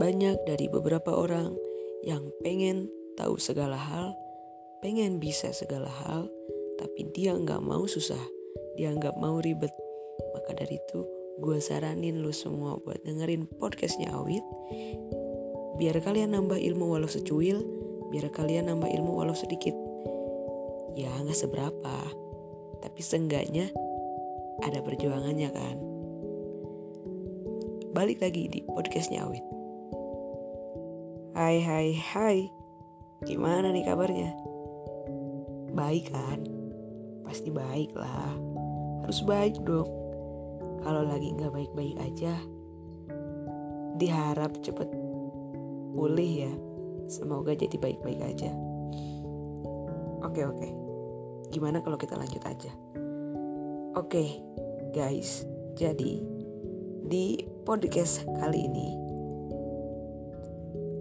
banyak dari beberapa orang yang pengen tahu segala hal, pengen bisa segala hal, tapi dia nggak mau susah, dia nggak mau ribet. Maka dari itu, gue saranin lu semua buat dengerin podcastnya Awit. Biar kalian nambah ilmu walau secuil, biar kalian nambah ilmu walau sedikit. Ya nggak seberapa, tapi seenggaknya ada perjuangannya kan. Balik lagi di podcastnya Awit. Hai hai hai, gimana nih kabarnya? Baik kan? Pasti baik lah, harus baik dong. Kalau lagi nggak baik-baik aja, diharap cepet pulih ya. Semoga jadi baik-baik aja. Oke oke, gimana kalau kita lanjut aja? Oke guys, jadi di podcast kali ini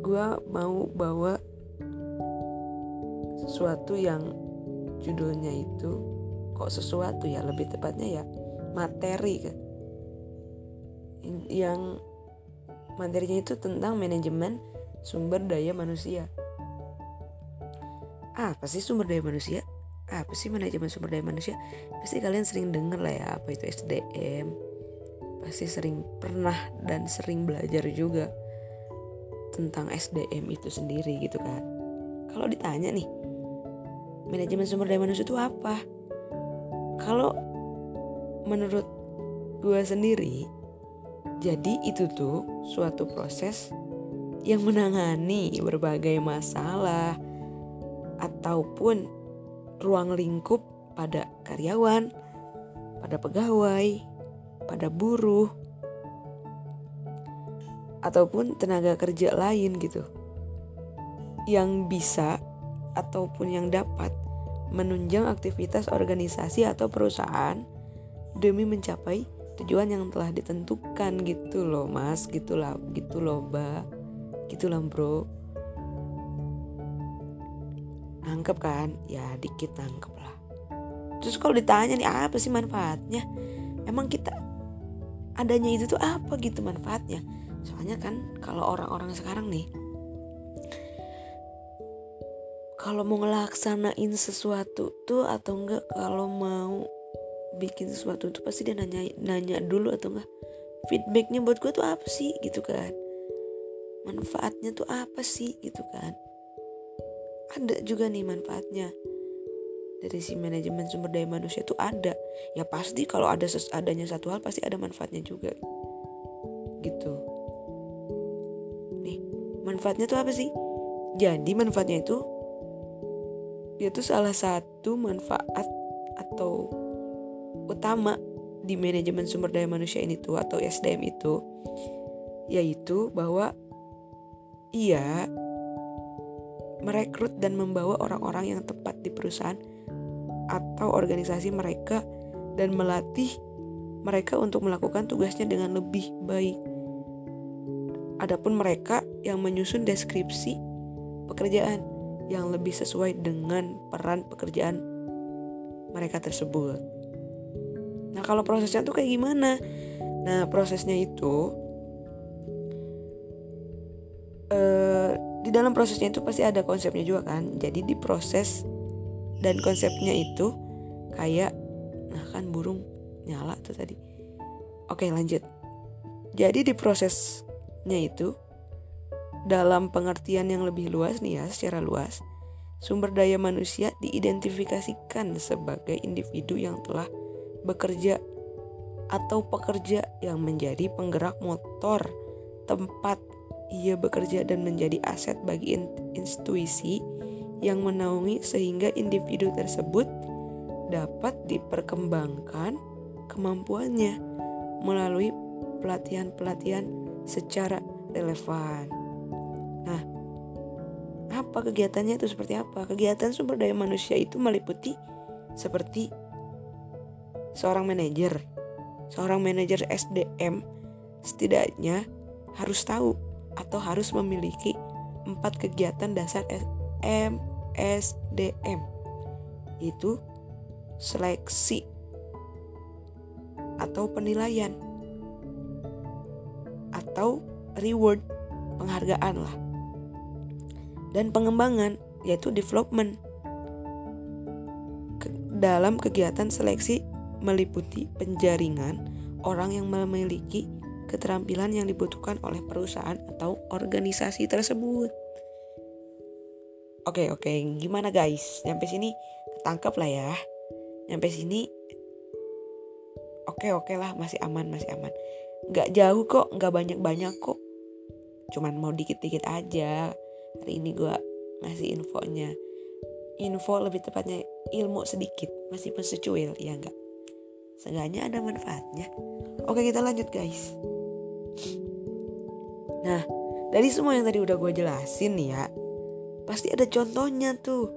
gue mau bawa sesuatu yang judulnya itu kok sesuatu ya lebih tepatnya ya materi kan yang materinya itu tentang manajemen sumber daya manusia. Apa sih sumber daya manusia? Apa sih manajemen sumber daya manusia? Pasti kalian sering denger lah ya apa itu SDM pasti sering pernah dan sering belajar juga tentang SDM itu sendiri gitu kan. Kalau ditanya nih manajemen sumber daya manusia itu apa? Kalau menurut gue sendiri jadi itu tuh suatu proses yang menangani berbagai masalah ataupun ruang lingkup pada karyawan, pada pegawai, pada buruh, ataupun tenaga kerja lain gitu. Yang bisa ataupun yang dapat menunjang aktivitas organisasi atau perusahaan demi mencapai tujuan yang telah ditentukan gitu loh mas. Gitu lah gitu loh mbak. Gitu lah bro. Nangkep kan? Ya dikit nangkep lah. Terus kalau ditanya nih apa sih manfaatnya? Emang kita adanya itu tuh apa gitu manfaatnya soalnya kan kalau orang-orang sekarang nih kalau mau ngelaksanain sesuatu tuh atau enggak kalau mau bikin sesuatu tuh pasti dia nanya nanya dulu atau enggak feedbacknya buat gue tuh apa sih gitu kan? Manfaatnya tuh apa sih gitu kan? Ada juga nih manfaatnya. Dari si manajemen sumber daya manusia tuh ada. Ya pasti kalau ada adanya satu hal pasti ada manfaatnya juga. Gitu manfaatnya tuh apa sih jadi manfaatnya itu dia tuh salah satu manfaat atau utama di manajemen sumber daya manusia ini tuh atau SDM itu yaitu bahwa ia merekrut dan membawa orang-orang yang tepat di perusahaan atau organisasi mereka dan melatih mereka untuk melakukan tugasnya dengan lebih baik. Adapun mereka yang menyusun deskripsi pekerjaan yang lebih sesuai dengan peran pekerjaan mereka tersebut. Nah, kalau prosesnya tuh kayak gimana? Nah, prosesnya itu eh di dalam prosesnya itu pasti ada konsepnya juga kan jadi di proses dan konsepnya itu kayak nah kan burung nyala tuh tadi oke lanjut jadi di prosesnya itu dalam pengertian yang lebih luas nih ya secara luas sumber daya manusia diidentifikasikan sebagai individu yang telah bekerja atau pekerja yang menjadi penggerak motor tempat ia bekerja dan menjadi aset bagi institusi yang menaungi sehingga individu tersebut dapat diperkembangkan kemampuannya melalui pelatihan-pelatihan secara relevan. Nah, apa kegiatannya itu seperti apa? Kegiatan sumber daya manusia itu meliputi seperti seorang manajer. Seorang manajer SDM setidaknya harus tahu atau harus memiliki empat kegiatan dasar MSDM itu seleksi atau penilaian atau reward penghargaan lah dan pengembangan yaitu development Ke, dalam kegiatan seleksi meliputi penjaringan orang yang memiliki keterampilan yang dibutuhkan oleh perusahaan atau organisasi tersebut. Oke oke, gimana guys? Nyampe sini ketangkep lah ya. Nyampe sini oke oke lah masih aman masih aman. Gak jauh kok, gak banyak banyak kok. Cuman mau dikit dikit aja. Hari ini gue ngasih infonya. Info lebih tepatnya ilmu sedikit, masih pun secuil ya enggak. Seenggaknya ada manfaatnya. Oke kita lanjut guys. Nah dari semua yang tadi udah gue jelasin ya. Pasti ada contohnya tuh.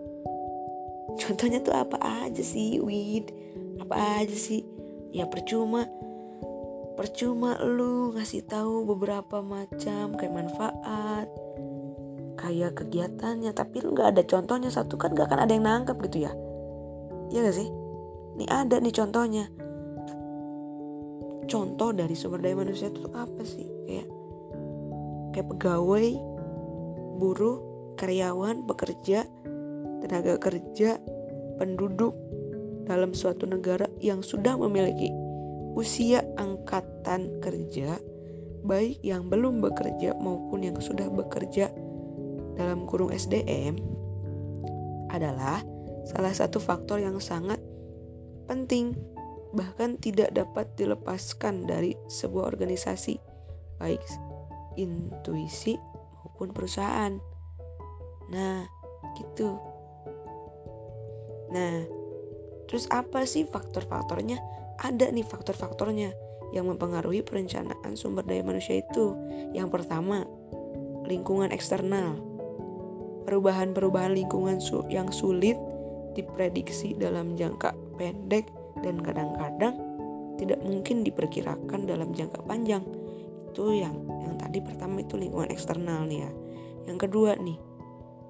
Contohnya tuh apa aja sih Wid? Apa aja sih? Ya percuma percuma lu ngasih tahu beberapa macam kayak manfaat kayak kegiatannya. Tapi lu nggak ada contohnya. Satu kan gak akan ada yang nangkep gitu ya. Iya gak sih? Ini ada nih contohnya. Contoh dari sumber daya manusia itu apa sih? Kayak kayak pegawai buruh karyawan pekerja tenaga kerja penduduk dalam suatu negara yang sudah memiliki usia angkatan kerja baik yang belum bekerja maupun yang sudah bekerja dalam kurung SDM adalah salah satu faktor yang sangat penting bahkan tidak dapat dilepaskan dari sebuah organisasi, baik intuisi maupun perusahaan. Nah, gitu. Nah, terus apa sih faktor-faktornya? Ada nih faktor-faktornya yang mempengaruhi perencanaan sumber daya manusia itu. Yang pertama, lingkungan eksternal. Perubahan-perubahan lingkungan yang sulit diprediksi dalam jangka pendek dan kadang-kadang tidak mungkin diperkirakan dalam jangka panjang. Itu yang yang tadi pertama itu lingkungan eksternal nih ya. Yang kedua nih,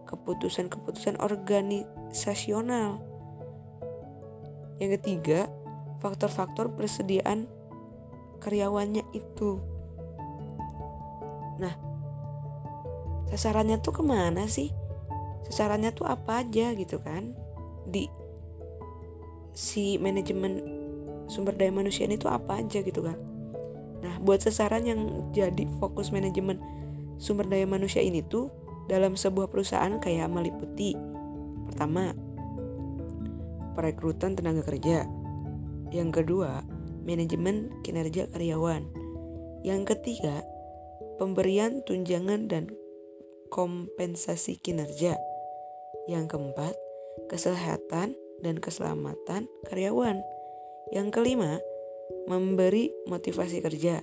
keputusan-keputusan organisasional. Yang ketiga, faktor-faktor persediaan karyawannya itu. Nah, sasarannya tuh ke mana sih? Sasarannya tuh apa aja gitu kan? Di si manajemen sumber daya manusia ini tuh apa aja gitu kan. Nah, buat sasaran yang jadi fokus manajemen sumber daya manusia ini tuh dalam sebuah perusahaan kayak meliputi pertama perekrutan tenaga kerja. Yang kedua, manajemen kinerja karyawan. Yang ketiga, pemberian tunjangan dan kompensasi kinerja. Yang keempat, kesehatan dan keselamatan karyawan. Yang kelima, memberi motivasi kerja.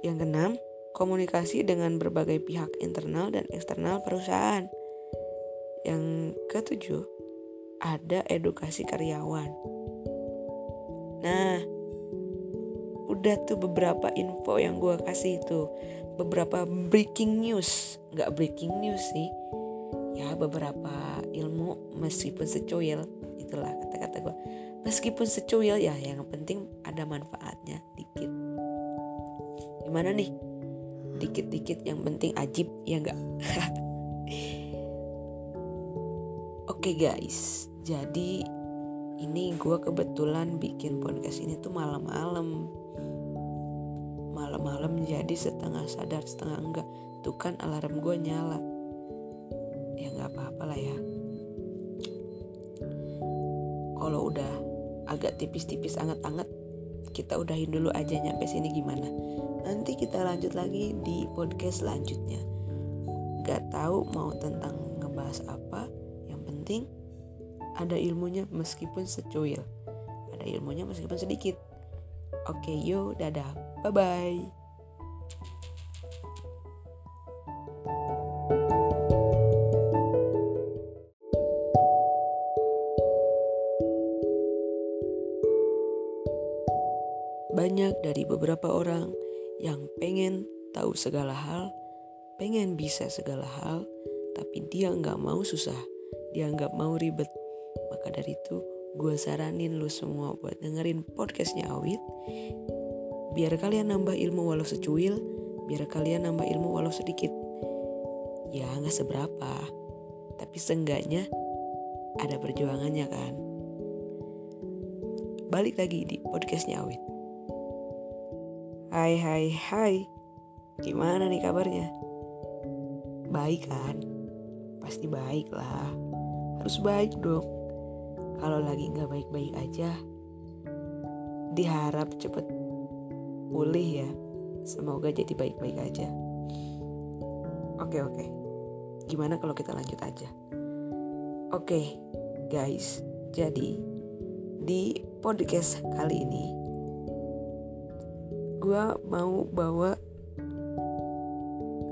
Yang keenam, komunikasi dengan berbagai pihak internal dan eksternal perusahaan. Yang ketujuh, ada edukasi karyawan. Nah, udah tuh beberapa info yang gue kasih itu. Beberapa breaking news. Nggak breaking news sih. Ya beberapa ilmu meskipun secuil. Itulah kata-kata gue meskipun secuil ya yang penting ada manfaatnya dikit. Gimana nih? Dikit-dikit yang penting ajib ya enggak oke guys. Jadi ini gue kebetulan bikin podcast ini tuh malam-malam. Malam-malam jadi setengah sadar setengah enggak. Tuh kan alarm gue nyala. Ya nggak apa-apa lah ya. Kalau udah agak tipis-tipis anget-anget kita udahin dulu aja nyampe sini gimana. Nanti kita lanjut lagi di podcast selanjutnya. Gak tahu mau tentang ngebahas apa yang penting ada ilmunya meskipun secuil. Ada ilmunya meskipun sedikit. Oke yo dadah. Bye bye banyak dari beberapa orang yang pengen tahu segala hal, pengen bisa segala hal, tapi dia nggak mau susah, dia nggak mau ribet. Maka dari itu, gue saranin lu semua buat dengerin podcastnya Awit, biar kalian nambah ilmu walau secuil, biar kalian nambah ilmu walau sedikit. Ya nggak seberapa, tapi seenggaknya ada perjuangannya kan. Balik lagi di podcastnya Awit. Hai hai hai, gimana nih kabarnya? Baik kan? Pasti baik lah, harus baik dong. Kalau lagi nggak baik-baik aja, diharap cepet pulih ya. Semoga jadi baik-baik aja. Oke oke, gimana kalau kita lanjut aja? Oke guys, jadi di podcast kali ini gue mau bawa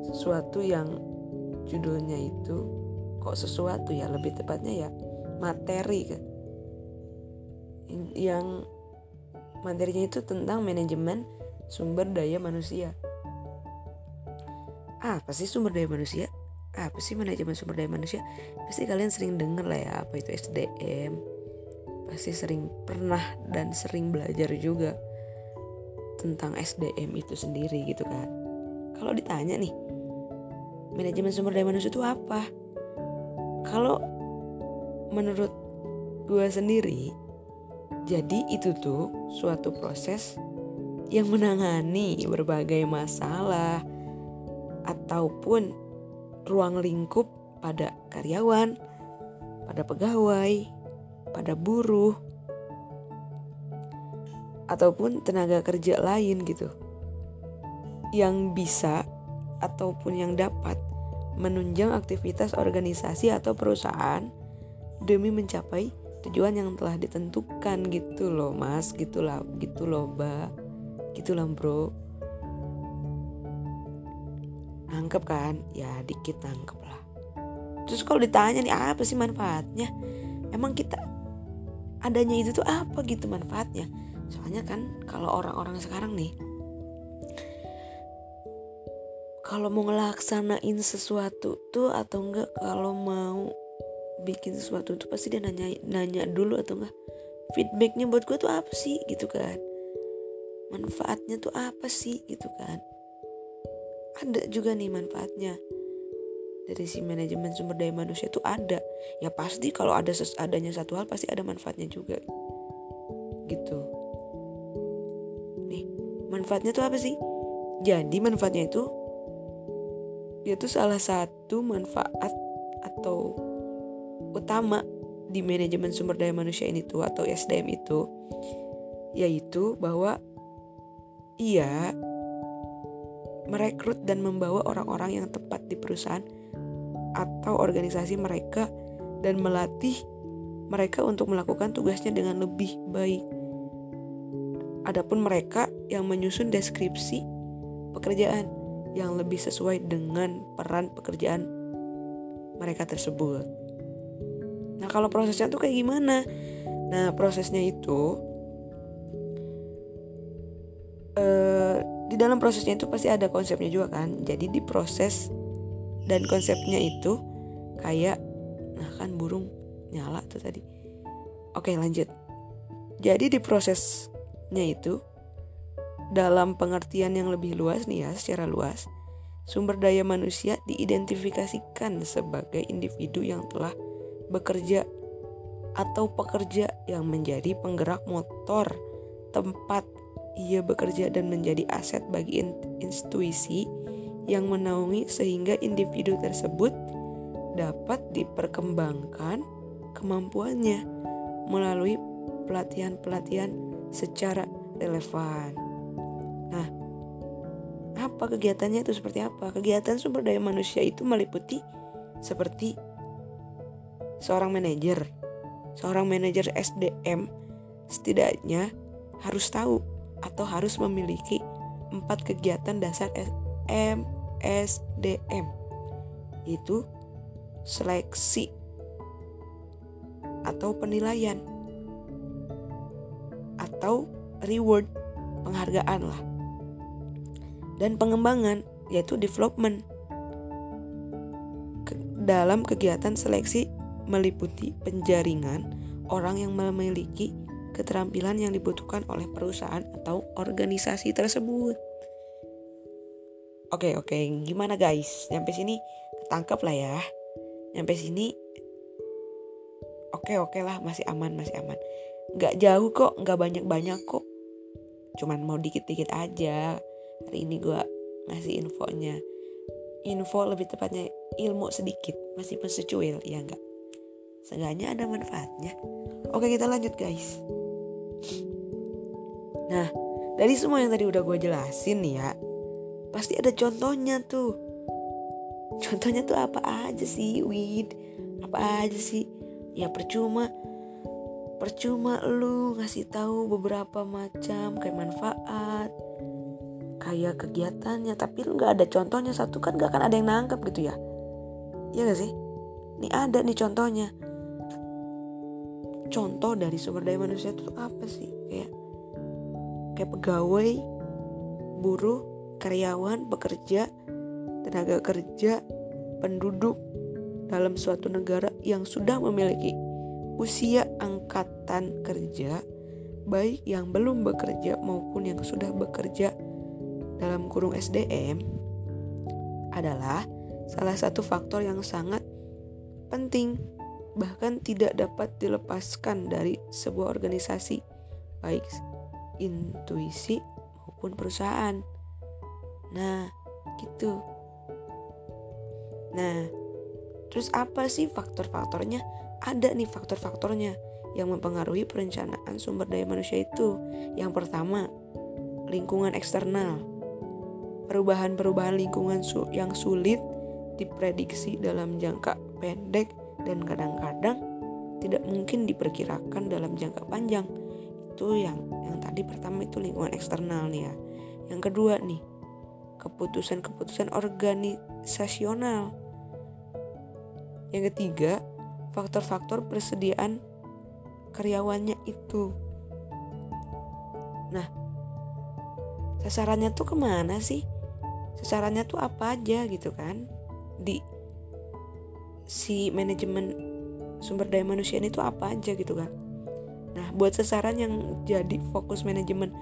sesuatu yang judulnya itu kok sesuatu ya lebih tepatnya ya materi kan yang materinya itu tentang manajemen sumber daya manusia. Apa sih sumber daya manusia? Apa sih manajemen sumber daya manusia? Pasti kalian sering denger lah ya apa itu SDM pasti sering pernah dan sering belajar juga tentang SDM itu sendiri gitu kan. Kalau ditanya nih manajemen sumber daya manusia itu apa? Kalau menurut gue sendiri jadi itu tuh suatu proses yang menangani berbagai masalah ataupun ruang lingkup pada karyawan, pada pegawai, pada buruh, ataupun tenaga kerja lain gitu. Yang bisa ataupun yang dapat menunjang aktivitas organisasi atau perusahaan demi mencapai tujuan yang telah ditentukan gitu loh mas. Gitulah gitu loh mbak. Gitulah bro. Nangkep kan? Ya dikit nangkep lah. Terus kalau ditanya nih apa sih manfaatnya? Emang kita adanya itu tuh apa gitu manfaatnya? Soalnya kan kalau orang-orang sekarang nih kalau mau ngelaksanain sesuatu tuh atau enggak kalau mau bikin sesuatu tuh pasti dia nanya nanya dulu atau enggak feedbacknya buat gue tuh apa sih gitu kan. Manfaatnya tuh apa sih gitu kan. Ada juga nih manfaatnya. Dari si manajemen sumber daya manusia itu ada. Ya pasti kalau ada adanya satu hal pasti ada manfaatnya juga. Gitu. Nih manfaatnya tuh apa sih? Jadi manfaatnya itu dia tuh salah satu manfaat atau utama di manajemen sumber daya manusia ini tuh atau SDM itu yaitu bahwa ia merekrut dan membawa orang-orang yang tepat di perusahaan atau organisasi mereka dan melatih mereka untuk melakukan tugasnya dengan lebih baik. Adapun mereka yang menyusun deskripsi pekerjaan yang lebih sesuai dengan peran pekerjaan mereka tersebut. Nah, kalau prosesnya tuh kayak gimana? Nah, prosesnya itu eh di dalam prosesnya itu pasti ada konsepnya juga kan? Jadi di proses dan konsepnya itu kayak nah kan burung nyala tuh tadi. Oke lanjut. Jadi di prosesnya itu dalam pengertian yang lebih luas nih ya secara luas sumber daya manusia diidentifikasikan sebagai individu yang telah bekerja atau pekerja yang menjadi penggerak motor tempat ia bekerja dan menjadi aset bagi institusi yang menaungi sehingga individu tersebut dapat diperkembangkan kemampuannya melalui pelatihan-pelatihan secara relevan. Nah, apa kegiatannya itu seperti apa? Kegiatan sumber daya manusia itu meliputi seperti seorang manajer. Seorang manajer SDM setidaknya harus tahu atau harus memiliki empat kegiatan dasar MSDM yaitu seleksi atau penilaian atau reward penghargaan lah dan pengembangan yaitu development dalam kegiatan seleksi meliputi penjaringan orang yang memiliki keterampilan yang dibutuhkan oleh perusahaan atau organisasi tersebut. Oke oke. Gimana guys? Nyampe sini ketangkep lah ya. Nyampe sini Oke oke lah. Masih aman masih aman. Gak jauh kok gak banyak-banyak kok. Cuman mau dikit-dikit aja. Hari ini gue ngasih infonya. Info lebih tepatnya ilmu sedikit Masih secuil ya enggak Seenggaknya ada manfaatnya. Oke kita lanjut guys. Nah dari semua yang tadi udah gue jelasin nih ya pasti ada contohnya tuh. Contohnya tuh apa aja sih Wid? Apa aja sih? Ya percuma percuma lu ngasih tahu beberapa macam kayak manfaat kayak kegiatannya. Tapi lu nggak ada contohnya satu kan nggak akan ada yang nangkep gitu ya. Iya gak sih? Ini ada nih contohnya contoh dari sumber daya manusia itu apa sih? Kayak kayak pegawai buruh karyawan, pekerja, tenaga kerja, penduduk dalam suatu negara yang sudah memiliki usia angkatan kerja, baik yang belum bekerja maupun yang sudah bekerja dalam kurung SDM, adalah salah satu faktor yang sangat penting, bahkan tidak dapat dilepaskan dari sebuah organisasi, baik intuisi maupun perusahaan. Nah, gitu. Nah, terus apa sih faktor-faktornya? Ada nih faktor-faktornya yang mempengaruhi perencanaan sumber daya manusia itu. Yang pertama, lingkungan eksternal. Perubahan-perubahan lingkungan yang sulit diprediksi dalam jangka pendek dan kadang-kadang tidak mungkin diperkirakan dalam jangka panjang. Itu yang yang tadi pertama itu lingkungan eksternal nih ya. Yang kedua nih, keputusan-keputusan organisasional. Yang ketiga, faktor-faktor persediaan karyawannya itu. Nah, sasarannya tuh ke mana sih? Sasarannya tuh apa aja gitu kan? Di si manajemen sumber daya manusia ini tuh apa aja gitu kan? Nah, buat sasaran yang jadi fokus manajemen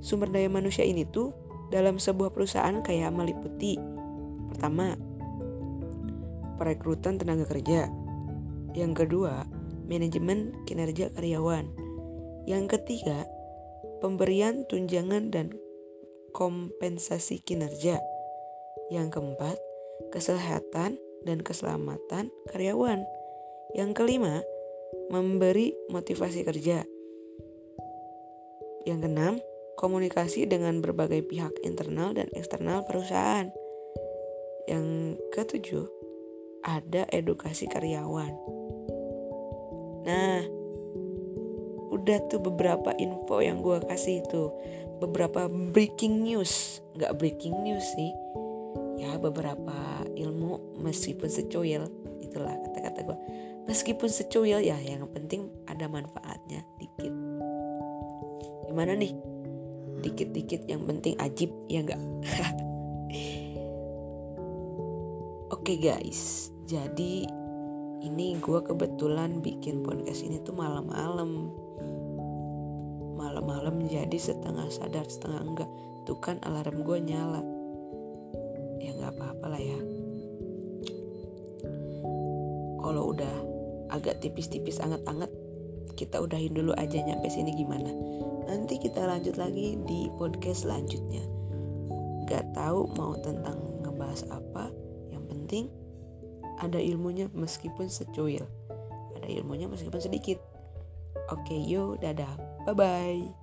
sumber daya manusia ini tuh dalam sebuah perusahaan kayak meliputi pertama perekrutan tenaga kerja. Yang kedua manajemen kinerja karyawan. Yang ketiga pemberian tunjangan dan kompensasi kinerja. Yang keempat kesehatan dan keselamatan karyawan yang kelima memberi motivasi kerja yang keenam komunikasi dengan berbagai pihak internal dan eksternal perusahaan. Yang ketujuh, ada edukasi karyawan. Nah, udah tuh beberapa info yang gue kasih itu. Beberapa breaking news. Nggak breaking news sih. Ya beberapa meskipun secuil. Itulah kata-kata gue. Meskipun secuil ya yang penting ada manfaatnya dikit. Gimana nih? dikit-dikit yang penting ajib ya enggak Oke okay guys, jadi ini gue kebetulan bikin podcast ini tuh malam-malam Malam-malam jadi setengah sadar setengah enggak Tuh kan alarm gue nyala Ya nggak apa-apa lah ya Kalau udah agak tipis-tipis anget-anget Kita udahin dulu aja nyampe sini gimana Nanti kita lanjut lagi di podcast selanjutnya. Gak tahu mau tentang ngebahas apa, yang penting ada ilmunya meskipun secuil. Ada ilmunya meskipun sedikit. Oke, yo, dadah. Bye-bye.